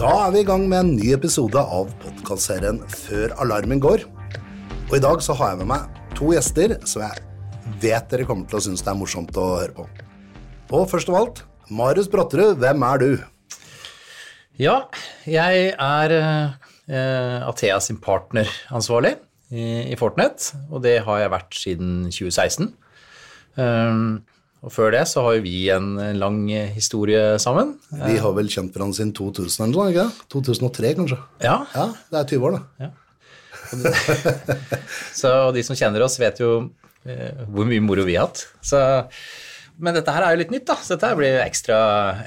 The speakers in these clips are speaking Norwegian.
Da er vi i gang med en ny episode av podkastserien Før alarmen går. Og i dag så har jeg med meg to gjester som jeg vet dere kommer til å synes det er morsomt å høre på. Og først av alt, Marius Bratterud, hvem er du? Ja, jeg er eh, Athea sin partneransvarlig i, i Fortnett, og det har jeg vært siden 2016. Um, og før det så har jo vi en lang historie sammen. Vi har vel kjent hverandre siden 2000 eller noe, ikke 2003 kanskje? Ja, Ja, det er 20 år, det. så de som kjenner oss, vet jo eh, hvor mye moro vi har hatt. Så, men dette her er jo litt nytt, da, så dette her blir ekstra,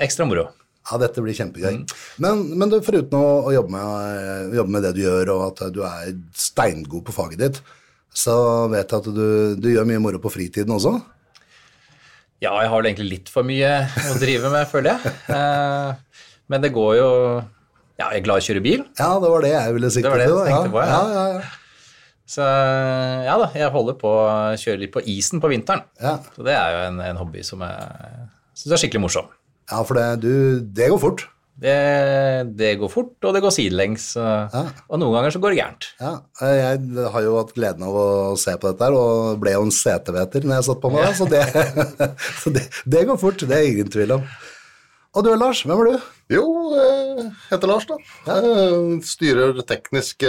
ekstra moro. Ja, dette blir kjempegøy. Men, men du, foruten å, å jobbe, med, jobbe med det du gjør, og at du er steingod på faget ditt, så vet jeg at du, du gjør mye moro på fritiden også. Ja, jeg har vel egentlig litt for mye å drive med, føler jeg. Eh, men det går jo Ja, jeg er glad i å kjøre bil. Ja, det var det jeg ville sikte Det var det til. tenkte på, ja. ja. ja, ja. Så ja da, jeg holder på å kjøre litt på isen på vinteren. Ja. Så det er jo en, en hobby som jeg syns er skikkelig morsom. Ja, for det, du, det går fort. Det, det går fort, og det går sidelengs. Og, og noen ganger så går det gærent. Ja, jeg har jo hatt gleden av å se på dette her, og ble jo en seteveter når jeg satt på meg, ja. så, det, så det, det går fort, det er ingen tvil om. Og du Lars, hvem er du? Jo, jeg heter Lars, da. Jeg styrer teknisk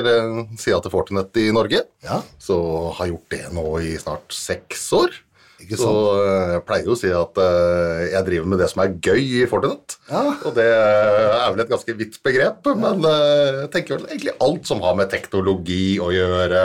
sida til Fortinet i Norge. Ja. Så har gjort det nå i snart seks år. Ikke Så sant? eh, jeg pleier jo å si at eh, jeg driver med det som er gøy i Fortinet. Ja. Og det er vel et ganske vidt begrep, men eh, jeg tenker vel egentlig alt som har med teknologi å gjøre,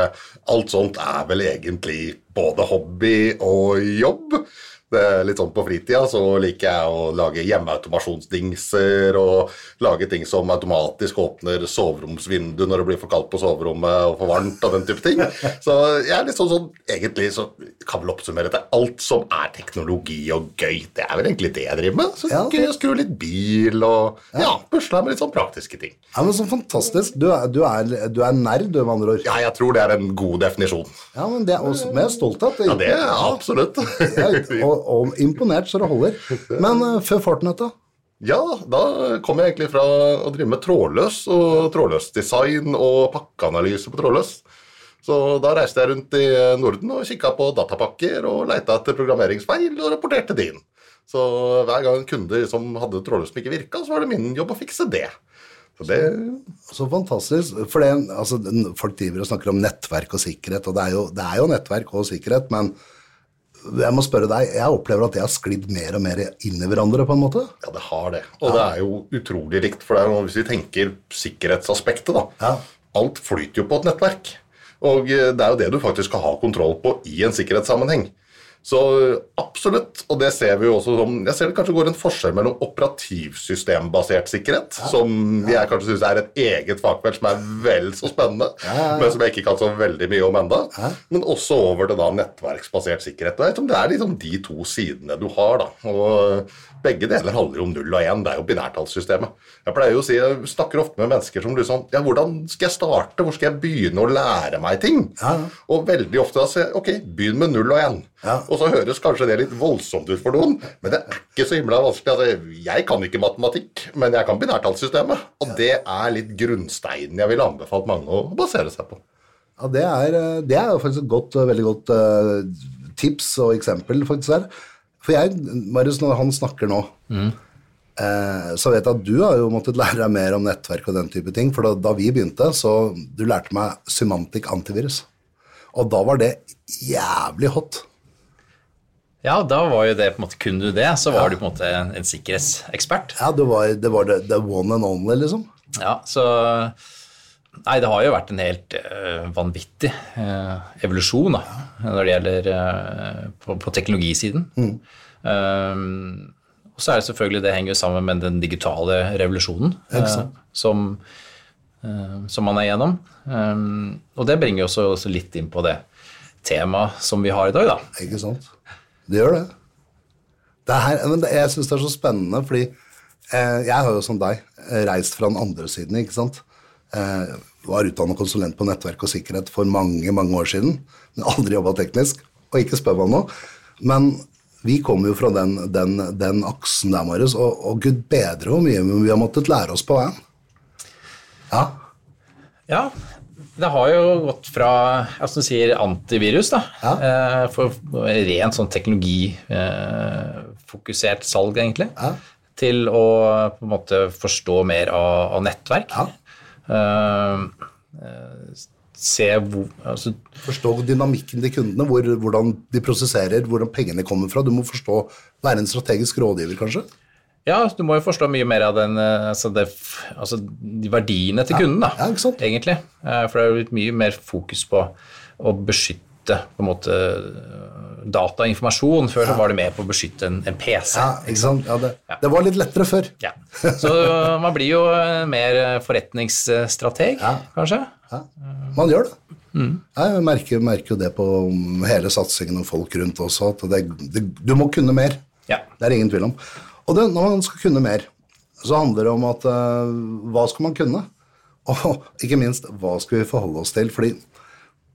alt sånt er vel egentlig både hobby og jobb. Er litt sånn På fritida så liker jeg å lage hjemmeautomasjonsdingser og lage ting som automatisk åpner soveromsvindu når det blir for kaldt på soverommet og for varmt og den type ting. Så jeg er litt sånn sånn Egentlig så kan vel oppsummere til alt som er teknologi og gøy. Det er vel egentlig det jeg driver med. Så Ja. gøy å skru litt bil og ja, pusle med litt sånn praktiske ting. Ja, men Så fantastisk. Du er, du er, du er nerd, du, med andre ord. Ja, jeg tror det er en god definisjon. Ja, men det er også, men jeg er stolt av at det. Ja, det er absolutt. Ja, og, og imponert så det holder. Men eh, før Fortnite, da? Ja, da kom jeg egentlig fra å drive med trådløs og trådløsdesign og pakkeanalyse på trådløs. Så da reiste jeg rundt i Norden og kikka på datapakker og leita etter programmeringsfeil og rapporterte det inn. Så hver gang kunder som hadde trådløs som ikke virka, så var det min jobb å fikse det. Så det Så fantastisk. For det, altså, folk driver og snakker om nettverk og sikkerhet, og det er, jo, det er jo nettverk og sikkerhet, men jeg må spørre deg, jeg opplever at det har sklidd mer og mer inn i hverandre, på en måte. Ja, det har det. Og det er jo utrolig likt. For det er jo, hvis vi tenker sikkerhetsaspektet, da. Ja. Alt flyter jo på et nettverk. Og eh, det er jo det du faktisk skal ha kontroll på i en sikkerhetssammenheng. Så absolutt, og det ser vi jo også som Jeg ser det kanskje går en forskjell mellom operativsystembasert sikkerhet, som jeg kanskje syns er et eget fagfelt som er vel så spennende, men som jeg ikke kan så veldig mye om enda, men også over til da nettverksbasert sikkerhet. Vet Det er liksom de to sidene du har, da. Og begge deler handler jo om null og én. Det er jo binærtallssystemet. Jeg pleier jo å si, jeg snakker ofte med mennesker som liksom Ja, hvordan skal jeg starte? Hvor skal jeg begynne å lære meg ting? Ja. Og veldig ofte da sier jeg ok, begynn med null og én. Ja. Og så høres kanskje det litt voldsomt ut for noen, men det er ikke så himla vanskelig. Altså, jeg kan ikke matematikk, men jeg kan binærtallssystemet. Og det er litt grunnsteinen jeg ville anbefalt mange å basere seg på. Ja, det er, eh, det er jo faktisk et godt, eh, veldig godt eh, tips og eksempel faktisk der. For jeg, Marius, når han snakker nå, eh, så vet jeg at du har jo måttet lære deg mer om nettverk og den type ting. For da, da vi begynte, så du lærte meg semantic antivirus. Og da var det jævlig hot. Ja, da var jo det på en måte Kunne du det, så var du på en måte en, en sikkerhetsekspert. Ja, det var det, var det, the one and only, liksom. Ja, så Nei, det har jo vært en helt eh, vanvittig eh, evolusjon da, når det gjelder eh, på, på teknologisiden. Um, og så er det selvfølgelig Det henger jo sammen med den digitale revolusjonen som, som man er igjennom. Um, og det bringer jo også, også litt inn på det temaet som vi har i dag, da. Ikke sant? Det gjør det. det er her, men det, jeg syns det er så spennende, fordi eh, jeg har jo som deg eh, reist fra den andre siden, ikke sant. Eh, var utdannet konsulent på nettverk og sikkerhet for mange, mange år siden. Men aldri jobba teknisk, og ikke spør meg nå. Men vi kommer jo fra den, den, den aksen der, Marius, og, og gud bedre hvor mye vi har måttet lære oss på veien. Ja. Ja, det har jo gått fra altså du sier antivirus, da, Ja. eh, for rent sånn teknologifokusert salg, egentlig, Ja. til å på en måte forstå mer av, av nettverk. Ja. Eh, eh, se hvor altså, Forstå dynamikken til kundene, hvor, hvordan de prosesserer, hvordan pengene kommer fra. Du må forstå, være en strategisk rådgiver, kanskje? Ja, du må jo forstå mye mer av den, eh, altså det, altså de verdiene til kunden, da, ja, sant? egentlig. Eh, For det er jo blitt mye mer fokus på å beskytte på en måte eh, data og informasjon. Før så var det mer på å beskytte en, en PC. Ja, ikke sant? Ja, det, det var litt lettere før. Ja. Så man blir jo mer forretningsstrateg, Ja. kanskje. Ja, man gjør det. Mm. Jeg merker, merker jo det på hele satsingen og folk rundt også, at det, du må kunne mer. Ja. Det er ingen tvil om. Og det, når man skal kunne mer, så handler det om at uh, hva skal man kunne? Og ikke minst, hva skal vi forholde oss til? Fordi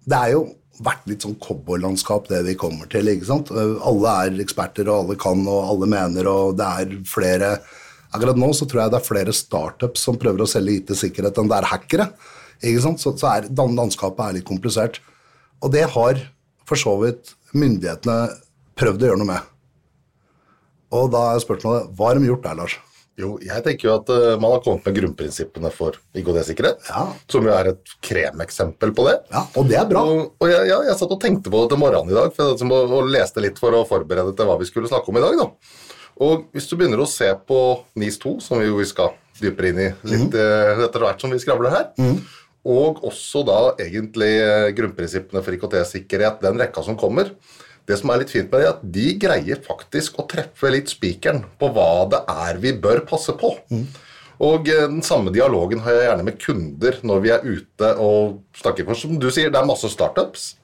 det er jo vært litt sånn cowboylandskap det vi kommer til. ikke sant? Eh, Alle er eksperter, og alle kan, og alle mener, og det er flere Akkurat nå så tror jeg det er flere startups som prøver å selge IT-sikkerhet enn det er hackere. ikke sant? Så, så er, landskapet er litt komplisert. Og det har for så vidt myndighetene prøvd å gjøre noe med. Og da er spørsmålet hva har de gjort der, Lars? Jo, jeg tenker jo at uh, man har kommet med grunnprinsippene for IKD-sikkerhet, Ja. som jo er et kremeksempel på det. Ja, Og det er bra. Og, og jeg, ja, jeg satt og tenkte på det til morgenen i dag, for liksom, og, og leste litt for å forberede til hva vi skulle snakke om i dag. Da. Og hvis du begynner å se på NIS 2, som vi jo skal dypere inn i litt mm. etter hvert som vi skravler her, og også da egentlig eh, grunnprinsippene for IKT-sikkerhet, den rekka som kommer, det som er litt fint med det, er at de greier faktisk å treffe litt spikeren på hva det er vi bør passe på. Og eh, den samme dialogen har jeg gjerne med kunder når vi er ute og snakker. For som du sier, det er masse startups.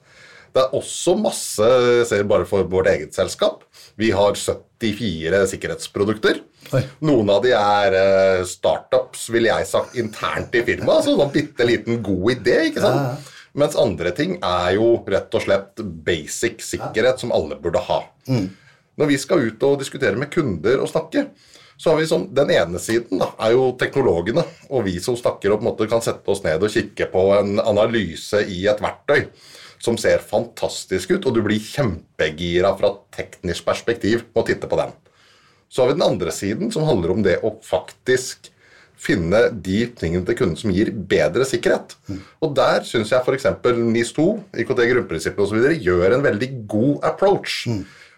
Det er også masse, jeg ser bare for vårt eget selskap, vi har 74 sikkerhetsprodukter. Oi. Noen av de er eh, startups, vil jeg sagt, internt i firmaet. Altså en bitte liten god idé, ikke sant? Mens andre ting er jo rett og slett basic sikkerhet som alle burde ha. Når vi skal ut og diskutere med kunder og snakke, så har vi sånn, Den ene siden da, er jo teknologene, og vi som snakker og på en måte kan sette oss ned og kikke på en analyse i et verktøy som ser fantastisk ut, og du blir kjempegira fra et teknisk perspektiv på å titte på den. Så har vi den andre siden, som handler om det å faktisk finne de tingene til kunden som gir bedre sikkerhet. Og der syns jeg f.eks. NIS2, IKT grunnprinsippet osv. gjør en veldig god approach.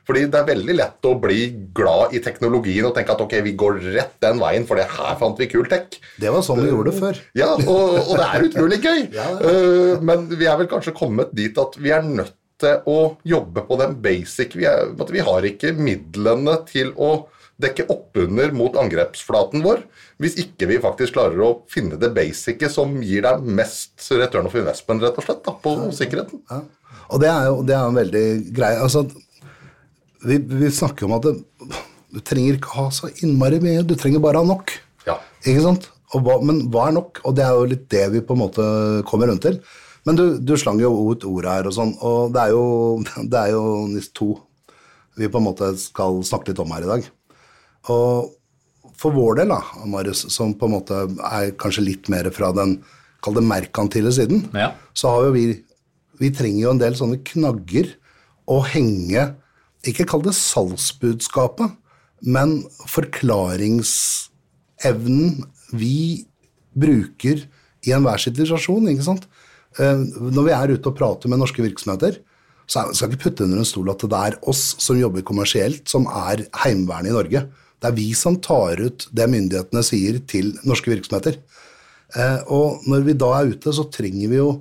Fordi det er veldig lett å bli glad i teknologien og tenke at ok, vi går rett den veien, for det her fant vi kul tech. Det var sånn vi gjorde det før. Ja, og, og det er utrolig gøy. Ja, Eh, men vi er vel kanskje kommet dit at vi er nødt til å jobbe på den basic. Vi, er, vi har ikke midlene til å dekke oppunder mot angrepsflaten vår hvis ikke vi faktisk klarer å finne det basice som gir deg mest return of investment, rett og slett, da, på sikkerheten. Ja. Og det er jo det er en veldig greie. Altså, vi, vi snakker om at det, du trenger ikke ha så innmari mye, du trenger bare ha nok. Ja. Ikke sant? Og hva, men hva er nok? Og det er jo litt det vi på en måte kommer rundt til. Men du, du slang jo ut ordet her og sånn, og det er jo, det er jo NIS 2 vi på en måte skal snakke litt om her i dag. Og for vår del, da, Marius, som på en måte er kanskje litt mer fra den kall det merkantile siden, Ja. så har jo vi Vi trenger jo en del sånne knagger å henge Ikke kall det salgsbudskapet, men forklaringsevnen vi bruker i enhver situasjon, ikke sant? Eh, Når vi er ute og prater med norske virksomheter, så skal vi ikke putte under en stol at det er oss som jobber kommersielt, som er Heimevernet i Norge. Det er vi som tar ut det myndighetene sier til norske virksomheter. Eh, og når vi da er ute, så trenger vi jo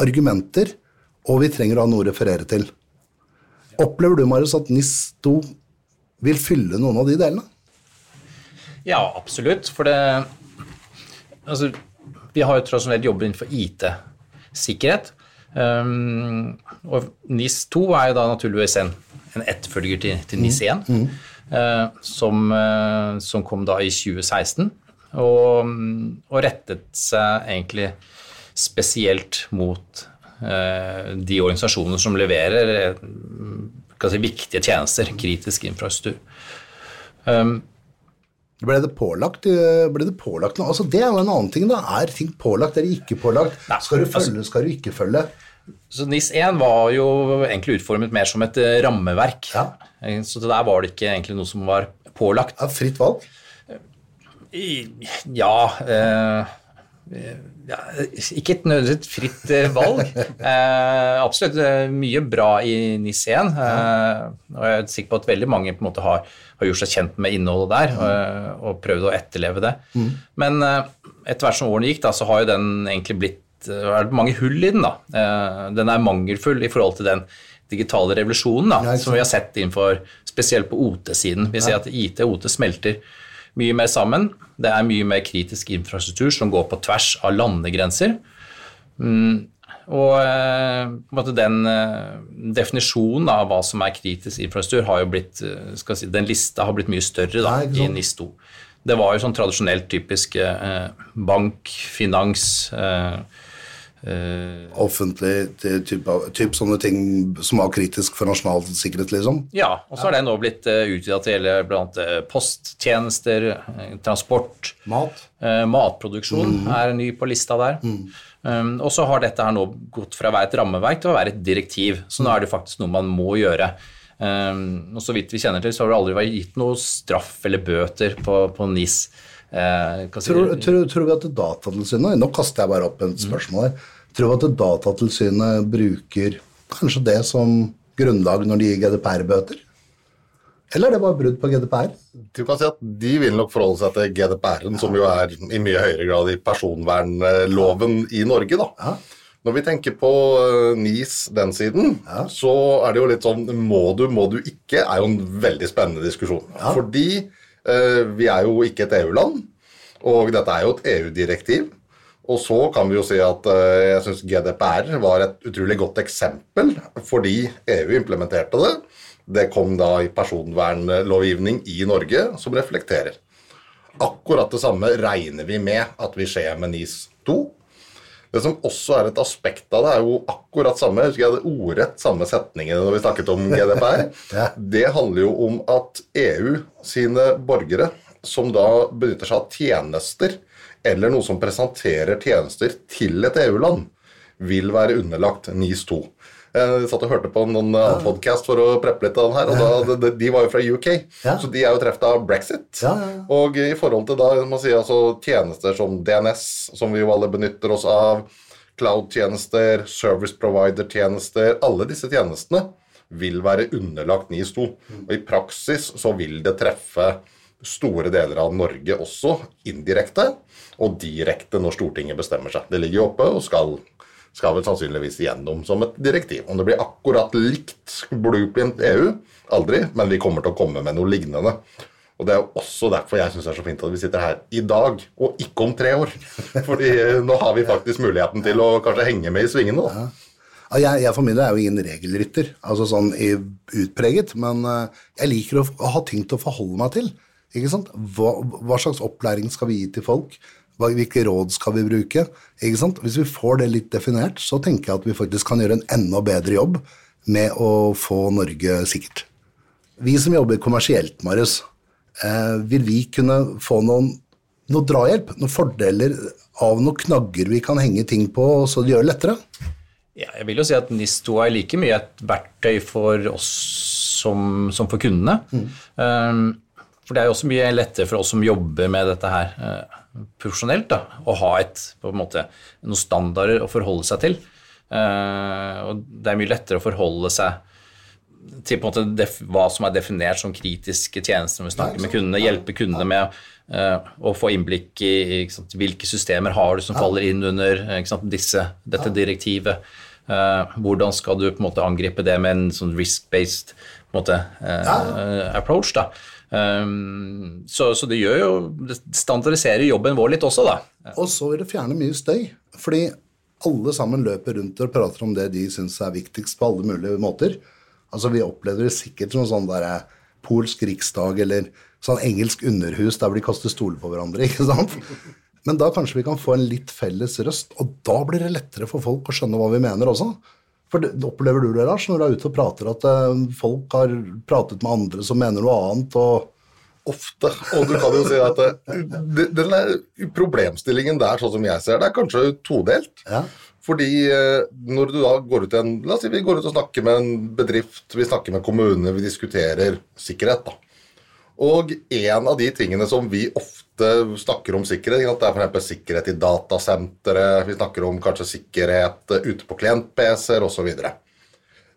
argumenter, og vi trenger å ha noe å referere til. Opplever du, Marius, at NIS2 vil fylle noen av de delene? Ja, absolutt. For det Altså, vi har jo tross alt jobber innenfor IT-sikkerhet. Um, og NIS2 er jo da naturligvis en, en etterfølger til, til NIS1, Mm. som, eh, som kom da i 2016. Og, og rettet seg egentlig spesielt mot eh, de organisasjoner som leverer eh, si, viktige tjenester, kritisk infrastruktur. Um, Ble det pålagt? eh, Ble det pålagt noe? Altså, det er jo en annen ting, da. Er ting pålagt eller ikke pålagt? Nei, Skal du altså- følge, skal du ikke følge? Så NIS 1 var jo egentlig utformet mer som et eh, rammeverk. Ja. Eh, Så der var det ikke egentlig noe som var pålagt. Ja, fritt valg? Ja, eh, ja Ikke et nødvendigvis fritt eh, valg. Eh, absolutt mye bra i NIS 1. Eh, og jeg er sikker på at veldig mange på en måte har, har gjort seg kjent med innholdet der og, og prøvd å etterleve det. Men eh, etter hvert som årene gikk, da, så har jo den egentlig blitt er det mange hull i den. da. Eh, den er mangelfull i forhold til den digitale revolusjonen da, som vi har sett innenfor, spesielt på OT-siden. Vi ser at IT og OT smelter mye mer sammen. Det er mye mer kritisk infrastruktur som går på tvers av landegrenser. Mm, og eh, den eh, definisjonen av hva som er kritisk infrastruktur, har jo blitt eh, skal si, Den lista har blitt mye større da, i? NIS 2. Det var jo sånn tradisjonelt typisk eh, bank, finans eh, eh, Offentlig til typ, sånne ting som var kritisk for nasjonal sikkerhet, liksom? Ja, og så har det nå blitt uh, utvida til å gjelde blant uh, posttjenester, eh, transport, Mat? eh, matproduksjon er ny på lista der. Um, og så har dette her nå gått fra å være et rammeverk til å være et direktiv, så nå er det faktisk noe man må gjøre. Um, og så vidt vi kjenner til, så har det aldri vært gitt noe straff eller bøter på, på NIS. Eh, Tror, du? tror, tror vi at Datatilsynet Nå kaster jeg bare opp et spørsmål her. Tror vi at Datatilsynet bruker kanskje det som grunnlag når de gir GDPR-bøter? Eller er det bare brudd på GDPR? Du kan si at De vil nok forholde seg til GDPR-en, som jo er i mye høyere grad i personvernloven i Norge. da. Ja. Når vi tenker på eh, NIS den siden, så er det jo litt sånn må du, må du ikke, er jo en veldig spennende diskusjon. Fordi eh, vi er jo ikke et EU-land, og dette er jo et EU-direktiv. Og så kan vi jo si at eh, jeg syns GDPR var et utrolig godt eksempel, fordi EU implementerte det. Det kom da i personvernlovgivning i Norge som reflekterer. Akkurat det samme regner vi med at vi skjer med NIS 2. Det som også er et aspekt av det, er jo akkurat samme husker jeg hadde ordrett samme setningene når vi snakket om GDPR. Det handler jo om at EU sine borgere, som da benytter seg av tjenester, eller noe som presenterer tjenester til et EU-land, vil være underlagt NIS 2. Jeg satt og hørte på noen ja. podkast for å preppe litt av den her, og da, de, de var jo fra UK, Ja. så de er jo truffet av brexit. Ja. Og i forhold til da, man sier altså tjenester som DNS, som vi jo alle benytter oss av, cloud-tjenester, service provider-tjenester, alle disse tjenestene vil være underlagt NIS 2. Og i praksis så vil det treffe store deler av Norge også indirekte, og direkte når Stortinget bestemmer seg. Det ligger jo oppe og skal, skal vel sannsynligvis gjennom som et direktiv. Om det blir akkurat likt blueprint EU, aldri, men vi kommer til å komme med noe lignende. Og Det er jo også derfor jeg syns det er så fint at vi sitter her i dag, og ikke om tre år. Fordi eh, nå har vi faktisk muligheten til å kanskje henge med i svingene. da. Ja, Jeg, jeg for min del er jo ingen regelrytter, altså sånn utpreget, men eh, jeg liker å ha ting til å forholde meg til. Ikke sant? Hva, hva slags opplæring skal vi gi til folk? Hvilke råd skal vi bruke? Ikke sant? Hvis vi får det litt definert, så tenker jeg at vi faktisk kan gjøre en enda bedre jobb med å få Norge sikkert. Vi som jobber kommersielt, Marius, eh, vil vi kunne få noen, noe drahjelp, noen fordeler av noen knagger vi kan henge ting på, så det gjør det lettere? Ja, jeg vil jo si at NIS2 er like mye et verktøy for oss som, som for kundene. Um, for det er jo også mye lettere for oss som jobber med dette her eh, profesjonelt, da, å ha et, på en måte, noen standarder å forholde seg til. Uh, og det er mye lettere å forholde seg til på en måte hva som er definert som kritiske tjenester når vi snakker med kundene, hjelpe kundene med uh, å få innblikk i sant, hvilke systemer har du som faller inn under sant, disse, dette direktivet. Uh, hvordan skal du på en måte angripe det med en sånn risk-based approach? da. Um, så, så det gjør jo det standardiserer jobben vår litt også, da. Og så vil det fjerne mye støy, fordi alle sammen løper rundt og prater om det de syns er viktigst på alle mulige måter. Altså Vi opplevde det sikkert som sånn der eh, polsk riksdag eller sånn engelsk underhus der hvor de kaster stoler på hverandre. ikke sant? Men da kanskje vi kan få en litt felles røst, og da blir det lettere for folk å skjønne hva vi mener også. For det, opplever du det, Lars, når du er ute og prater, at eh, folk har pratet med andre som mener noe annet, og ofte. Og du kan jo si at eh, det- den der problemstillingen der, sånn som jeg ser det, er kanskje todelt. Ja. Fordi eh, når du da går ut en La oss si vi går ut og snakker med en bedrift, vi snakker med kommunene, vi diskuterer sikkerhet, da. Og en av de tingene som vi ofte snakker om sikkerhet, ikke sant, det er f.eks. sikkerhet i datasentre, vi snakker om kanskje sikkerhet eh, ute på klient-PC-er osv.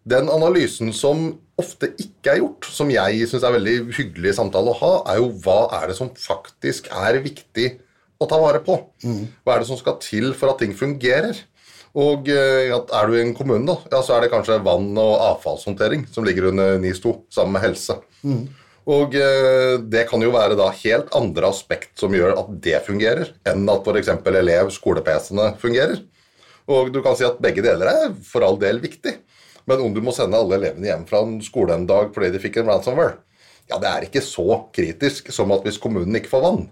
Den analysen som ofte ikke er gjort, som jeg syns er veldig hyggelig samtale å ha, er jo hva er det som faktisk er viktig å ta vare på? Hva er det som skal til for at ting fungerer? Og eh, er du i en kommune, da, ja, så er det kanskje vann- og avfallshåndtering som ligger under NIS2, sammen med helse. Og eh, det kan jo være da helt andre aspekt som gjør at det fungerer, enn at f.eks. elev-skole-PC-ene fungerer. Og du kan si at begge deler er for all del viktig. Men om du må sende alle elevene hjem fra en skole en dag fordi de fikk en ransomware, ja, det er ikke så kritisk som at hvis kommunen ikke får vann.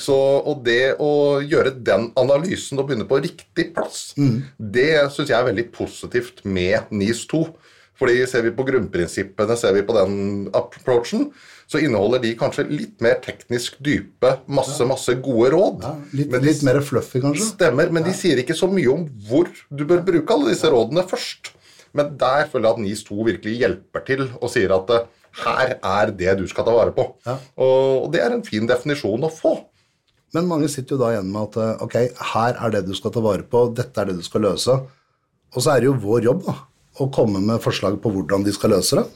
Så, og det å gjøre den analysen og begynne på riktig plass, det syns jeg er veldig positivt med NIS 2. Fordi ser vi på grunnprinsippene, ser vi på den approachen, så inneholder de kanskje litt mer teknisk dype, masse, masse gode råd. Ja, litt, litt mer fluffy, kanskje? Stemmer, men de sier ikke så mye om hvor du bør bruke alle disse rådene først. Men der føler jeg at NIS 2 virkelig hjelper til og sier at eh, her er det du skal ta vare på. Ja. Og, og det er en fin definisjon å få. Men mange sitter jo da igjen med at eh, ok, her er det du skal ta vare på, dette er det du skal løse. Og så er det jo vår jobb da, å komme med forslag på hvordan de skal løse det.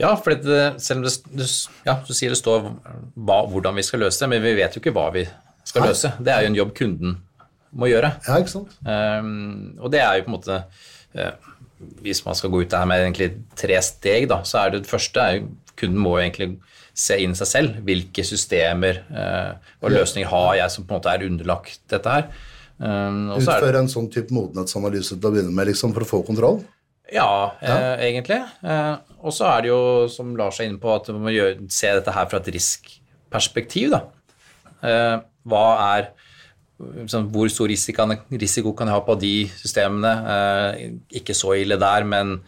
Ja, for det, selv om det, ja, du sier det står hva, hvordan vi skal løse det, men vi vet jo ikke hva vi skal Nei. løse. Det er jo en jobb kunden må gjøre. Ja, ikke sant? Um, og det er jo på en måte uh, Hvis man skal gå ut det her med egentlig tre steg, da, så er det det første er jo Kunden må jo egentlig se inn seg selv. Hvilke systemer uh, og løsninger har jeg som på en måte er underlagt dette her. Um, Utføre en sånn type modenhetsanalyse til å begynne med, liksom, for å få kontroll. Ja, eh, egentlig. Eh, og så er det jo, som Lars er inne på, at man må gjøre, se dette her fra et riskperspektiv. Eh, hva er sånn, Hvor stor risiko, risiko kan jeg ha på de systemene? Eh, ikke så ille der, men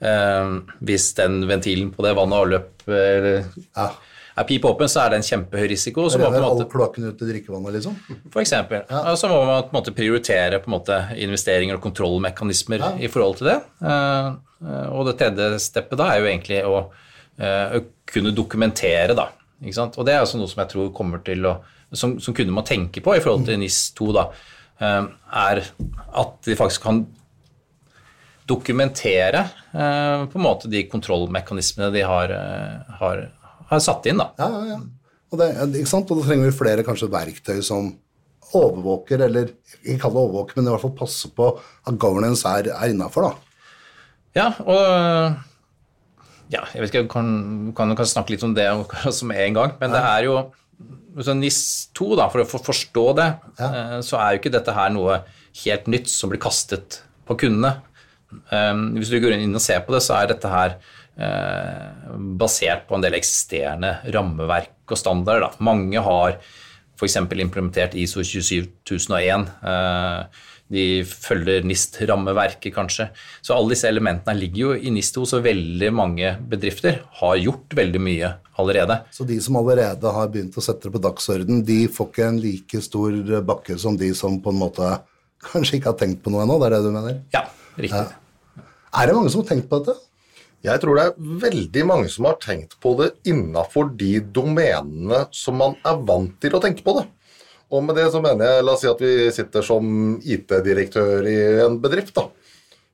eh, hvis den ventilen på det vann og avløp eller... Ja. Er pip åpen, så er det en kjempehøy risiko. Så må Renner all kloakken ut til drikkevannet, liksom. for eksempel. Ja. så må man på en måte prioritere på en måte investeringer og kontrollmekanismer i forhold til det. Eh, og det tredje steppet da er jo egentlig å, eh, å kunne dokumentere, da. Og det er også noe som jeg tror kommer til å Som, som kunne man tenke på i forhold til NIS2, da, eh, er at de faktisk kan dokumentere eh, på en måte de kontrollmekanismene de har, har, har satt inn. da. Ja, ja, ja. Og, det, og da trenger vi flere kanskje verktøy som overvåker, eller ikke kall det overvåker, men i hvert fall passer på at governance er, er innafor, da. Ja, og ja, jeg vet ikke, kan, kan, kan snakke litt om det som er en gang, men det er jo så NIS2, da, for å forstå det, ja. så er jo ikke dette her noe helt nytt som blir kastet på kundene. Um, hvis du går inn og ser på det, så er dette her eh, basert på en del eksisterende rammeverk og standarder. Da. Mange har f.eks. implementert ISO 27001. Eh, de følger NIST-rammeverket, kanskje. Så alle disse elementene ligger jo i NIST2, så veldig mange bedrifter har gjort veldig mye allerede. Så de som allerede har begynt å sette det på dagsorden, de får ikke en like stor bakke som de som på en måte kanskje ikke har tenkt på noe ennå, det er det du mener? Ja, riktig. Er det mange som har tenkt på dette? Jeg tror det er veldig mange som har tenkt på det innafor de domenene som man er vant til å tenke på det. Og med det så mener jeg, la oss si at vi sitter som IT-direktør i en bedrift, da.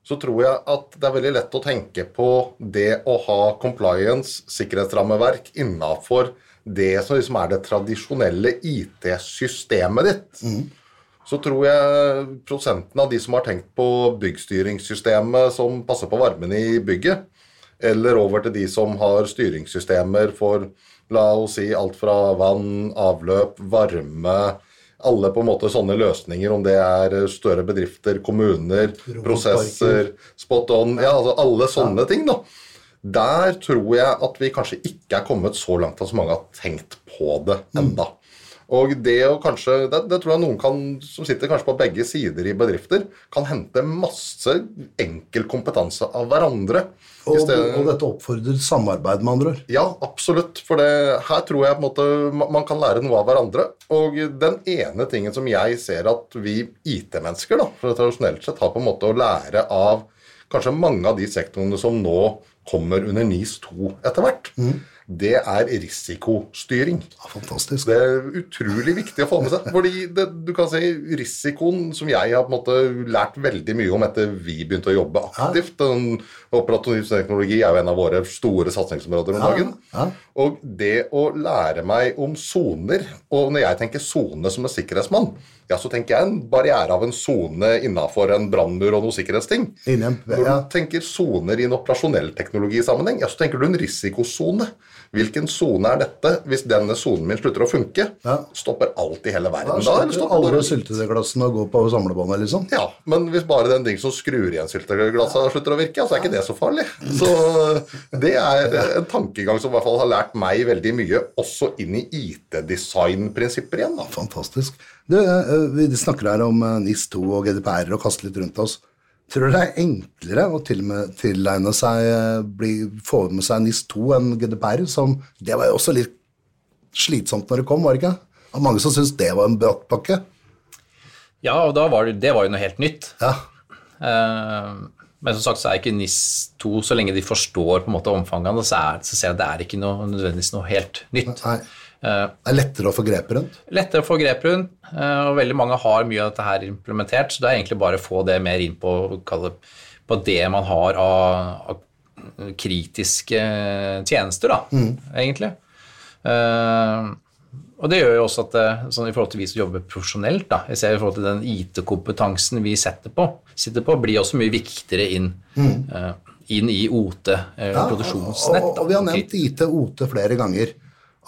Så tror jeg at det er veldig lett å tenke på det å ha compliance, sikkerhetsrammeverk, innafor det som liksom er det tradisjonelle IT-systemet ditt. Så tror jeg prosenten av de som har tenkt på byggstyringssystemet som passer på varmen i bygget, eller over til de som har styringssystemer for la oss si alt fra vann, avløp, varme Alle på en måte sånne løsninger, om det er større bedrifter, kommuner, prosesser, spot on Ja, altså alle sånne ting, da. Der tror jeg at vi kanskje ikke er kommet så langt at så mange har tenkt på det enda. Og det å kanskje, det, det tror jeg noen kan, som sitter kanskje på begge sider i bedrifter, kan hente masse enkel kompetanse av hverandre. Og, og dette oppfordrer samarbeid, med andre ord. ja, absolutt. For det, her tror jeg på en måte man kan lære noe av hverandre. Og den ene tingen som jeg ser at vi IT-mennesker da, tradisjonelt sett har på en måte å lære av kanskje mange av de sektorene som nå kommer under NIS 2 etter hvert, det er risikostyring. Ja, fantastisk. Det er utrolig viktig å få med seg. fordi det, du kan si risikoen som jeg har på en måte lært veldig mye om etter vi begynte å jobbe aktivt den Operativ teknologi er jo en av våre store satsingsområder om dagen. ja. Og det å lære meg om soner Og når jeg tenker sone som en sikkerhetsmann, ja, så tenker jeg en barriere av en sone innafor en brannmur og noe sikkerhetsting. Innhjem, en- Når ja. du tenker soner i en operasjonell teknologisammenheng, ja, så tenker du en risikosone. Hvilken sone er dette? Hvis denne sonen min slutter å funke, Ja. stopper alt i hele verden Da eller stopper alle syltetøyglassene og går på samlebåndet, liksom. Ja, men hvis bare den ding som skrur igjen syltetøyglasset slutter å virke, ja, så er ikke det så farlig. Så det er en tankegang som i hvert fall har lært meg veldig mye, også inn i IT-design-prinsipper igjen. da. Fantastisk. Du, eh, vi snakker her om eh, NIS2 og GDPR og kaster litt rundt oss. Tror du det er enklere å til tilegne seg, eh, bli, få med seg NIS2 enn GDPR? Som, det var jo også litt slitsomt når det kom, var det ikke? Det var mange som syntes det var en brattpakke. Ja, og da var det, det var jo noe helt nytt. Ja, Uh, men som sagt så er ikke NIS 2, så lenge de forstår på en måte omfanget av det, så, er, så ser jeg at det er ikke noe, nødvendigvis noe helt nytt. nei. Eh, Det er lettere å få grep rundt. lettere å få grep rundt, eh, og veldig mange har mye av dette her implementert, så det er egentlig bare å få det mer inn på, kalle, på det man har av, av kritiske tjenester, da, egentlig. Eh, og det gjør jo også at sånn i forhold til vi som jobber profesjonelt, da, jeg ser i forhold til den IT-kompetansen vi setter på, sitter på, blir også mye viktigere inn, eh, inn i OT, Ja, produksjonsnett. Og, og, og vi har nevnt IT-OT flere ganger.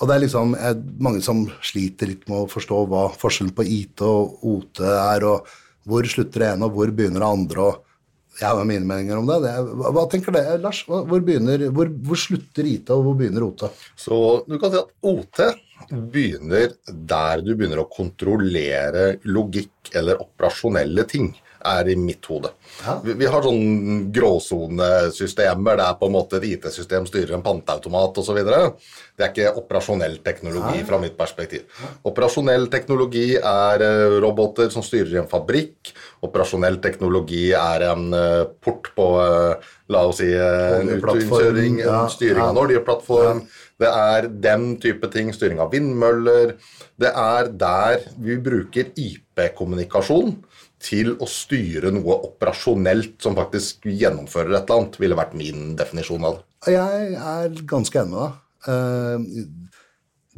Og det er liksom eh, mange som sliter litt med å forstå hva forskjellen på IT og OT er, og hvor slutter det ene, og hvor begynner det andre. og Jeg har mine meninger om det. det hva, hva tenker det, Lars? Hvor, begynner, hvor, hvor slutter IT, og hvor begynner OT? Så du kan si at OT begynner der du begynner å kontrollere logikk eller operasjonelle ting, er i mitt hode. Ja. Vi, vi har sånn gråsonesystemer der på en måte et IT-system styrer en panteautomat osv. Det er ikke operasjonell teknologi fra mitt perspektiv. Operasjonell teknologi er eh, roboter som styrer en fabrikk. Operasjonell teknologi er en eh, port på eh, La oss si en utkjøring, en ja, styring av en ja. oljeplattform. Det er den type ting, styring av vindmøller. Det er der vi bruker IP-kommunikasjon til å styre noe operasjonelt som faktisk gjennomfører et eller annet, ville vært min definisjon av det. Jeg er ganske enig med deg. Eh,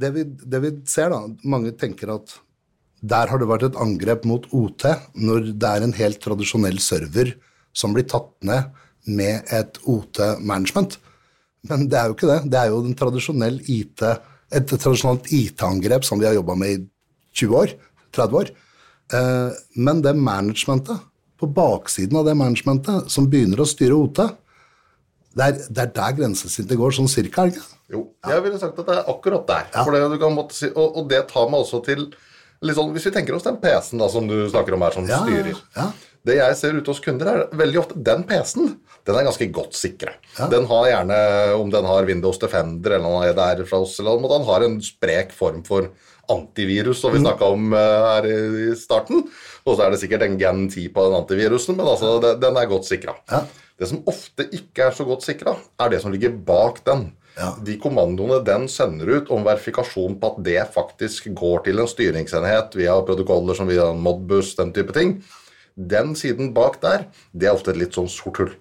det, vi, det vi ser, da Mange tenker at der har det vært et angrep mot OT når det er en helt tradisjonell server som blir tatt ned med et OT-management. Men det er jo ikke det. Det er jo tradisjonell IT, et tradisjonelt IT-angrep som vi har jobba med i 20 år. 30 år. Eh, Men det managementet, på baksiden av det managementet, som begynner å styre OT, det er, det er der grensesnittet går, sånn cirka, er det ikke? Jo, jeg ville sagt at det er akkurat der. For det du kan måtte si, og, og det tar meg også til sånn, Hvis vi tenker oss den PC-en da, som du snakker om her, som Ja, styrer. ja. Det jeg ser ute hos kunder, er veldig ofte den PC-en den er ganske godt sikra. Ja. Den har gjerne, om den har Windows Defender eller noe der fra oss, eller om den har en sprek form for antivirus, som vi Mm. snakka om eh, her i starten. Og så er det sikkert en Gen 10 på den antivirusen, men altså, den er godt sikra. Ja. Det som ofte ikke er så godt sikra, er det som ligger bak den. Ja. De kommandoene den sender ut om verifikasjon på at det faktisk går til en styringsenhet via protokoller som via Modbus, den type ting, den siden bak der, det er ofte et litt sånn sort hull.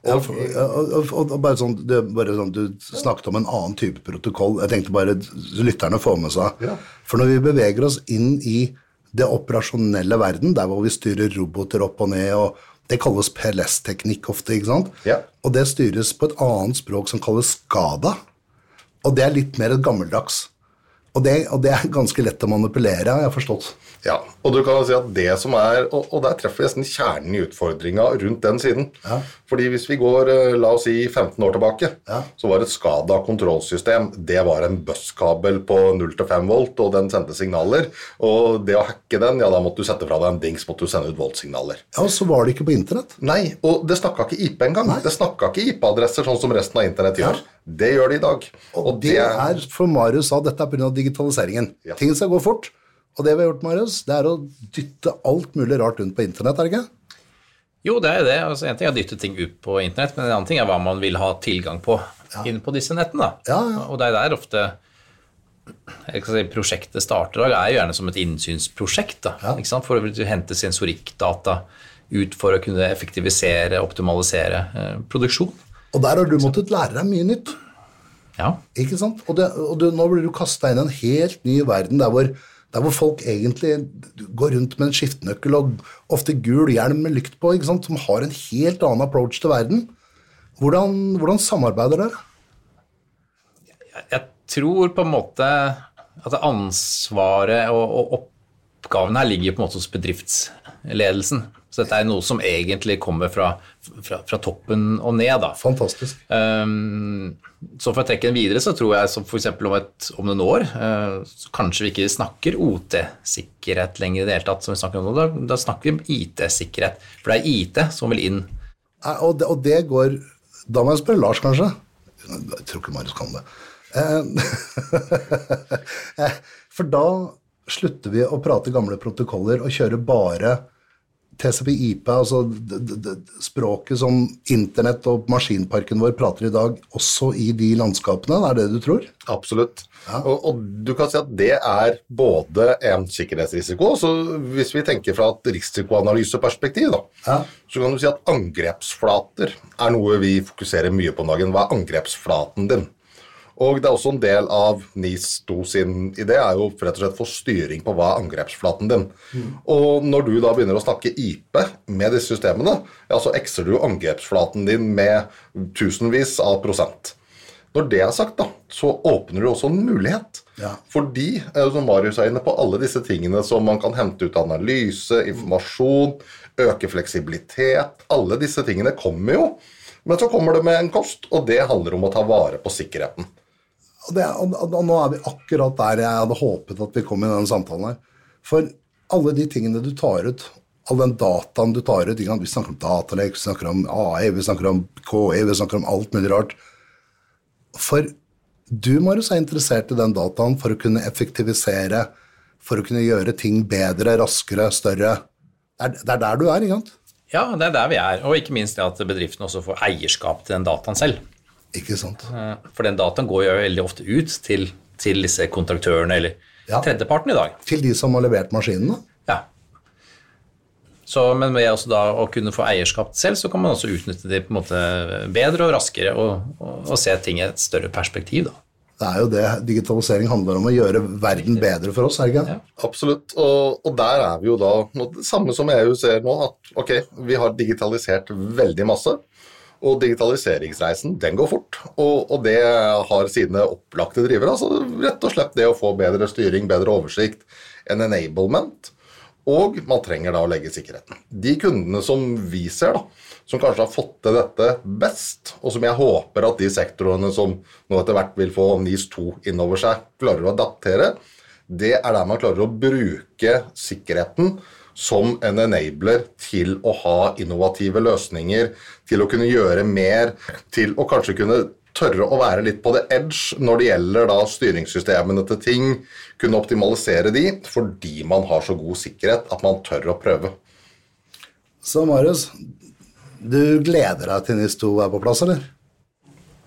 Og, og, og, og bare sånn, bare sånn, Du snakket om en annen type protokoll. Jeg tenkte bare lytterne får med seg. Ja. For når vi beveger oss inn i det operasjonelle verden, der hvor vi styrer roboter opp og ned, og det kalles PLS-teknikk ofte, ikke sant? Ja. Og det styres på et annet språk som kalles skada. Og det er litt mer et gammeldags. Og det, og det er ganske lett å manipulere, har jeg forstått. Ja, og du kan jo si at det som er, og, og der treffer vi nesten kjernen i utfordringa rundt den siden. Ja. Fordi hvis vi går, eh, la oss si 15 år tilbake, Ja. så var et skada kontrollsystem, det var en busskabel på 0-5 volt, og den sendte signaler. Og det å hacke den, ja da måtte du sette fra deg en dings, måtte du sende ut voltsignaler. Ja, og så var det ikke på internett. Nei, og det snakka ikke IP engang. Det snakka ikke IP-adresser sånn som resten av internett gjør. Det gjør det i dag. Og, det er, for Marius sa, dette er pga. Digitaliseringen. Ja. Ting skal gå fort. Og det vi har gjort, Marius, det er å dytte alt mulig rart rundt på internett, er det ikke? Jo, det er det. Altså, en ting er å dytte ting ut på internett, men en annen ting er hva man vil ha tilgang på inn på disse nettene. Ja, ja. Og det er der ofte si, prosjektet starter. Det er jo gjerne som et innsynsprosjekt. da, Ja. For å hente sensorikkdata ut for å kunne effektivisere, optimalisere eh, produksjon. Og der har du måttet lære deg mye nytt. Ja. Ikke sant? Og, det, og du, nå blir du kasta inn i en helt ny verden der hvor, der hvor folk egentlig går rundt med en skiftenøkkel og ofte gul hjelm med lykt på, ikke sant? som har en helt annen approach til verden. Hvordan, hvordan samarbeider dere? Jeg tror på en måte at ansvaret og, og oppgaven her ligger på en måte hos bedriftsledelsen. Så dette er noe som egentlig kommer fra, fra, fra toppen og ned. da. Fantastisk. Um, så for å trekke den videre, så tror jeg som f.eks. om, et- om noen år uh, så kanskje vi ikke snakker OT-sikkerhet lenger i det hele tatt. som vi snakker om nå, Da, da snakker vi om IT-sikkerhet. For det er IT som vil inn. Nei, Og det, og det går Da må jeg spørre Lars, kanskje. Jeg tror ikke Marius kan det. Eh, For da slutter vi å prate gamle protokoller og kjører bare TCP-IP, altså språket som internett og maskinparken vår prater i dag, også i de landskapene? Er det det du tror? Absolutt. Og, og du kan si at det er både en sikkerhetsrisiko så Hvis vi tenker fra et risikoanalyseperspektiv, da, Ja. så kan du si at angrepsflater er noe vi fokuserer mye på om dagen. Hva er angrepsflaten din? Og det er også en del av NIS2 sin idé er jo rett og slett få styring på hva er angrepsflaten din. Og når du da begynner å snakke IP med disse systemene, ja, så ekser du angrepsflaten din med tusenvis av prosent. Når det er sagt, da, så åpner du også en mulighet. Ja. Fordi, eh, som Marius er inne på, alle disse tingene som man kan hente ut analyse, informasjon, øke fleksibilitet, alle disse tingene kommer jo. Men så kommer det med en kost, og det handler om å ta vare på sikkerheten. Det, og, og, nå er vi akkurat der jeg hadde håpet at vi kom i denne samtalen her. For alle de tingene du tar ut, all den dataen du tar ut? Vi snakker om datalek, vi snakker om AI, vi snakker om KI, vi snakker om alt mulig rart. For du, Marius, er interessert i den dataen for å kunne effektivisere, for å kunne gjøre ting bedre, raskere, større. Det er der du er, ikke sant? Ja, det er der vi er. Og ikke minst det at bedriften også får eierskap til den dataen selv. Ikke sant? For den dataen går jo veldig ofte ut til, til disse kontraktørene eller Ja. tredjeparten i dag. Til de som har levert maskinene. Ja. Så, men ved også da å kunne få eierskap selv, så kan man også utnytte det på en måte bedre og raskere og, og, og se ting i et større perspektiv. Da. Det er jo det digitalisering handler om, å gjøre verden bedre for oss, er det ikke? Ja. Absolutt. Og, og der er vi jo da det samme som EU ser nå, at ok, vi har digitalisert veldig masse. Og digitaliseringsreisen, den går fort. Og, og det har sine opplagte drivere. Altså rett og slett det å få bedre styring, bedre oversikt, en enablement. Og man trenger da å legge sikkerheten. De kundene som vi ser, da, som kanskje har fått til dette best, og som jeg håper at de sektorene som nå etter hvert vil få NIS 2 innover seg, klarer å adaptere, det er der man klarer å bruke sikkerheten som en enabler til å ha innovative løsninger, til å kunne gjøre mer, til å kanskje kunne tørre å være litt på the edge når det gjelder da styringssystemene til ting, kunne optimalisere de, fordi man har så god sikkerhet at man tør å prøve. Så Marius, du gleder deg til NIS 2 er på plass, eller?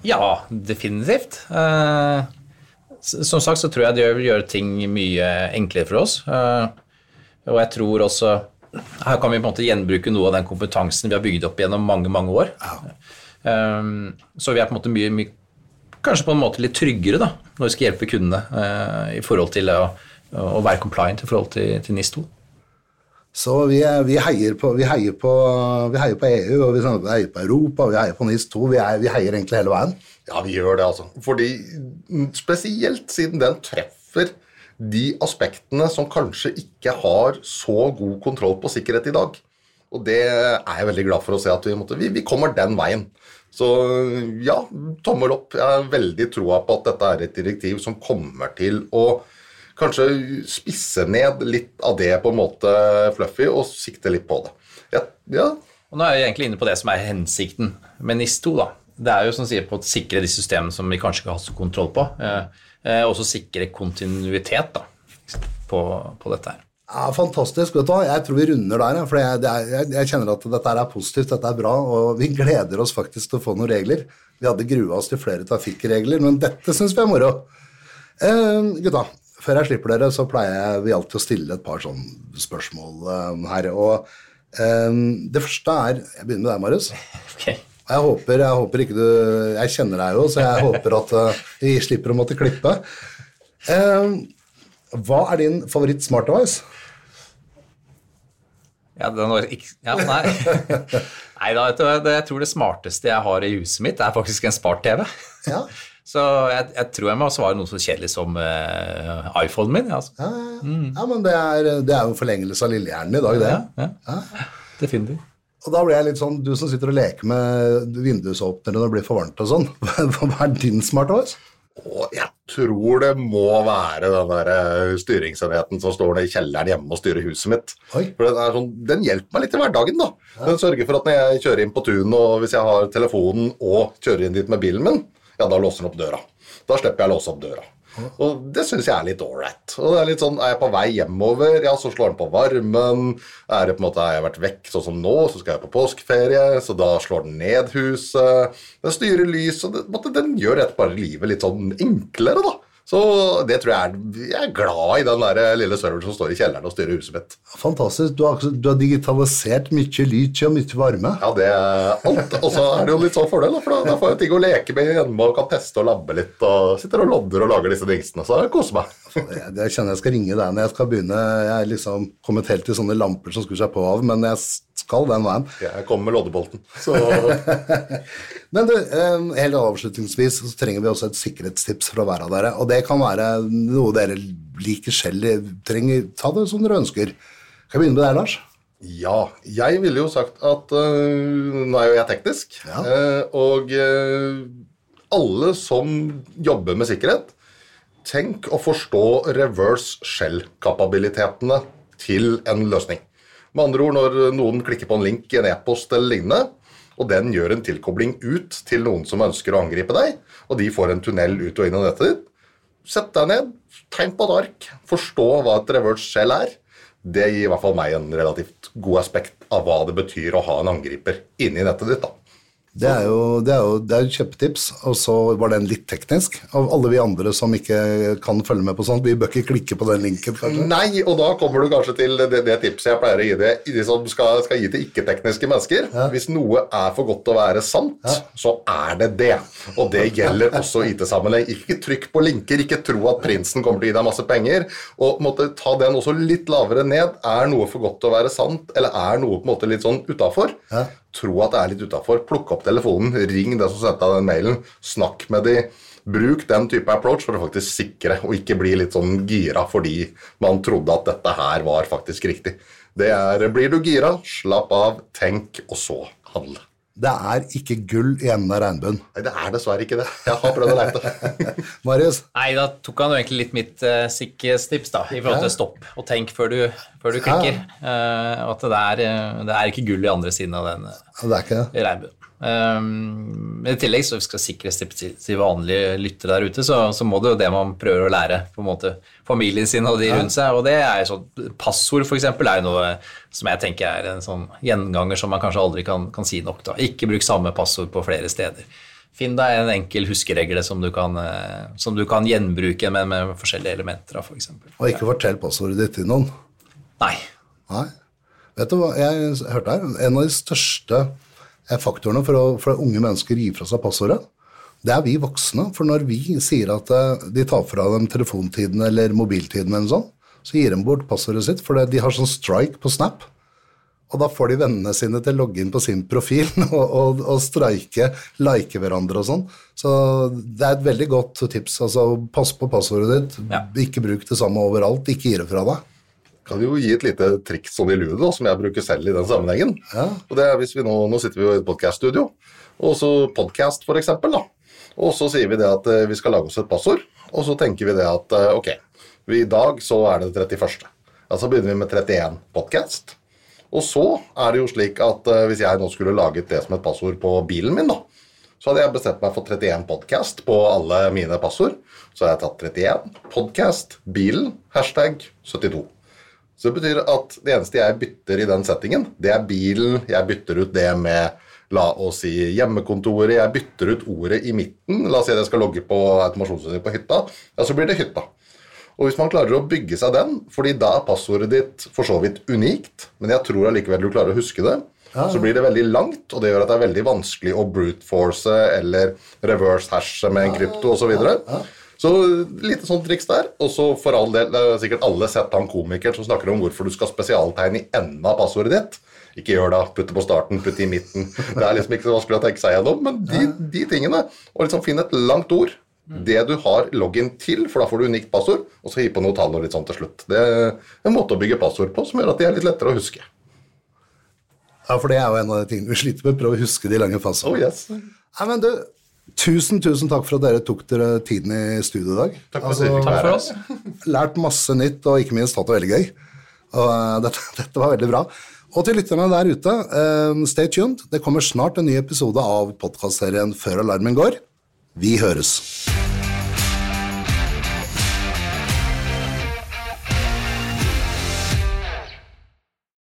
Ja, definitivt. Eh, som sagt så tror jeg det vil gjøre ting mye enklere for oss. Eh, og jeg tror også her kan vi på en måte gjenbruke noe av den kompetansen vi har bygd opp gjennom mange mange år. Eh, så vi er på en måte mye, mye kanskje på en måte litt tryggere da, når vi skal hjelpe kundene eh, i forhold til å, å være compliant i forhold til, til NIS2. Så vi, vi, heier på, vi, heier på, vi heier på EU, og vi heier på Europa, og vi heier på NIS 2. Vi, vi heier egentlig hele veien. Ja, vi gjør det, altså. Fordi spesielt siden den treffer de aspektene som kanskje ikke har så god kontroll på sikkerhet i dag. Og det er jeg veldig glad for å se at vi, måtte, vi, vi kommer den veien. Så ja, tommel opp. Jeg har veldig troa på at dette er et direktiv som kommer til å kanskje spisse ned litt av det på en måte fluffy, og sikte litt på det. Ja, ja. Og nå er jeg egentlig inne på det som er hensikten med NIS2. da. Det er jo som sier på å sikre de systemene som vi kanskje ikke har så kontroll på. Eh, eh, og sikre kontinuitet da, på, på dette her. Ja, Fantastisk. vet du hva? Jeg tror vi runder der. For jeg, jeg, jeg, kjenner at dette er positivt, dette er bra, og vi gleder oss faktisk til å få noen regler. Vi hadde grua oss til flere trafikkregler, men dette syns vi er moro. Eh, gutta, før jeg slipper dere, så pleier vi alltid å stille et par sånne spørsmål eh, her. Og eh, det første er Jeg begynner med deg, Marius. Okay. Jeg håper, jeg håper, ikke du Jeg kjenner deg jo, så jeg håper at uh, vi slipper å måtte klippe. Uh, hva er din favoritt smart device? Ja, var ikke, ja nei. nei da, jeg tror det smarteste jeg har i huset mitt, er faktisk en smart-TV. Ja. Så jeg, jeg, tror jeg må svare noe så kjedelig som uh, iPhonen min. Altså. Ja, ja, mm. ja, men det er, det er jo forlengelse av lillehjernen i dag, det. Ja, ja. Definitivt. Og da blir jeg litt sånn, Du som sitter og leker med vindusåpnere når det blir for varmt og sånn, hva er din smartOS? Og jeg tror det må være den der eh, styringsenheten som står i kjelleren hjemme og styrer huset mitt. Oi. For den, sånn, den, hjelper meg litt i hverdagen. da. Ja. Den sørger for at når jeg kjører inn på tunet, og hvis jeg har telefonen og kjører inn dit med bilen min, ja, da låser den opp døra. Da slipper jeg å låse opp døra. Og det syns jeg er litt ålreit. Og det er litt sånn, Er jeg på vei hjemover, ja, så slår den på varmen. Er det på en måte, har jeg vært vekk sånn som nå, så skal jeg på påskeferie, så da slår den ned huset. Den styrer lys, og den gjør rett bare livet litt sånn enklere, da. Så det tror jeg er Jeg er glad i den der lille serveren som står i kjelleren og styrer huset mitt. Fantastisk. Du har, du har digitalisert mye lyd og mye varme. Ja, det er alt. Og så er det jo litt sånn fordel, da, for da, får jeg ting å leke med hjemme og kan teste og labbe litt. Og sitter og lodder og lager disse dingsene, så jeg koser meg. Jeg kjenner jeg skal ringe deg når jeg skal begynne. Jeg er liksom kommet helt til sånne lamper som skrur seg på av, men jeg skal den veien. Jeg kommer med loddebolten. Så Men du, helt avslutningsvis så trenger vi også et sikkerhetstips fra hver av dere. Og det kan være noe dere liker selv. Trenger, ta det som dere ønsker. Kan jeg begynne med deg, Lars? Ja. Jeg ville jo sagt at øh, Nå er jo jeg teknisk. Ja. øh, og øh, alle som jobber med sikkerhet, tenk å forstå reverse shell-kapabilitetene til en løsning. Med andre ord, når noen klikker på en link i en e-post eller lignende, og den gjør en tilkobling ut til noen som ønsker å angripe deg, og de får en tunnel ut og inn i nettet ditt. Sett deg ned, tegn på et ark, forstå hva et reverse shell er. Det gir i hvert fall meg en relativt god aspekt av hva det betyr å ha en angriper inni nettet ditt. da. Det er jo, det er jo det er et kjempetips, og så var den litt teknisk. Av alle vi andre som ikke kan følge med på sånt, vi bør ikke klikke på den linken, kanskje? Nei, og da kommer du kanskje til det, det tipset jeg pleier å gi det, de som skal, skal gi til ikke-tekniske mennesker. Ja. Hvis noe er for godt til å være sant, ja. så er det det. Og det gjelder også i IT-sammenheng. Ikke trykk på linker, ikke tro at prinsen kommer til å gi deg masse penger. Og måtte ta den også litt lavere ned. Er noe for godt til å være sant, eller er noe på en måte litt sånn utafor? Ja tro at det er litt utafor, plukk opp telefonen, ring den som sendte den mailen, snakk med de. Bruk den type approach for å faktisk sikre, og ikke bli litt sånn gira fordi man trodde at dette her var faktisk riktig. Det er Blir du gira, slapp av, tenk, og så handle. Det er ikke gull i enden av regnbuen. Nei, det er dessverre ikke det. Jeg har prøvd å leite. Marius? Nei, da tok han jo egentlig litt mitt uh, sikkerhetstips da, i forhold til stopp og tenk før du, før du klikker. Uh, at det er, eh, det er, ikke gull i andre siden av den uh, regnbuen. Um, I tillegg så vi skal til, til vanlige lyttere der ute, så, så, må det jo det man prøver å lære på en måte familien sin og de rundt seg. Og det er jo sånn, Passord f.eks. er jo noe som jeg tenker er en sånn gjenganger som man kanskje aldri kan, kan si nok. da. Ikke bruk samme passord på flere steder. Finn deg en enkel huskeregle som du kan, eh, som du kan gjenbruke, men med forskjellige elementer. For eksempel. og ikke fortell passordet ditt til noen. Nei. Nei. Vet du hva jeg hørte her? En av de største faktorene for, å, for at unge mennesker gir fra seg passordet, det er vi voksne. For når vi sier at eh, de tar fra dem telefontiden eller mobiltiden, eller sånn, så gir de bort passordet sitt. For de har sånn strike på Snap. Og da får de vennene sine til å logge inn på sin profil og, og, og streike, like hverandre og sånn. Så det er et veldig godt tips. Altså, pass på passordet ditt, Ja. ikke bruk det samme overalt, ikke gi det fra deg. Kan jo gi et lite triks sånn i ludo, som jeg bruker selv i den sammenhengen. Ja. Og det er hvis vi nå, nå sitter vi jo i et podcaststudio, og så eksempel, da. Og så sier vi det at eh, vi skal lage oss et passord, og så tenker vi det at eh, ok, vi, i dag så er det det 31. så begynner vi med 31 podcast. Og så er det jo slik at eh, hvis jeg nå skulle laget det som et passord på bilen min, da, så hadde jeg bestemt meg for 31 podcast på alle mine passord. Så har jeg tatt 31 podcast, bilen, hashtag 72. Så det betyr at det eneste jeg bytter i den settingen, det er bilen, jeg bytter ut det med La oss si hjemmekontoret, jeg bytter ut ordet i midten. La oss si at jeg skal logge på automasjonssystemet på hytta. Ja, så blir det hytta. Og hvis man klarer å bygge seg den, fordi da er passordet ditt for så vidt unikt, men jeg tror allikevel du klarer å huske det, så blir det veldig langt, og det gjør at det er veldig vanskelig å brute force eller reverse hashe med en krypto osv. Så, lite sånn triks der. Og så for all del, det er sikkert alle sett han komikeren som snakker om hvorfor du skal spesialtegne i enden av passordet ditt. Ikke gjør det, putte på starten, putte i midten. Det er liksom ikke så vanskelig å tenke seg gjennom, men de, de tingene. Og liksom finne et langt ord. Det du har login til, for da får du unikt passord, og så gi på noe tall og litt sånn til slutt. Det er en måte å bygge passord på som gjør at de er litt lettere å huske. Ja, for det er jo en av de tingene vi sliter med, prøve å huske de lange passordene. Oh yes. Nei, men du, tusen, tusen takk for at dere tok dere tiden i studio i dag. Takk for altså, Takk for oss. Lært masse nytt, og ikke minst hatt det veldig gøy. Og uh, dette, dette var veldig bra. Og til lytterne der ute, uh, stay tuned. Det kommer snart en ny episode av podkastserien Før alarmen går. Vi høres.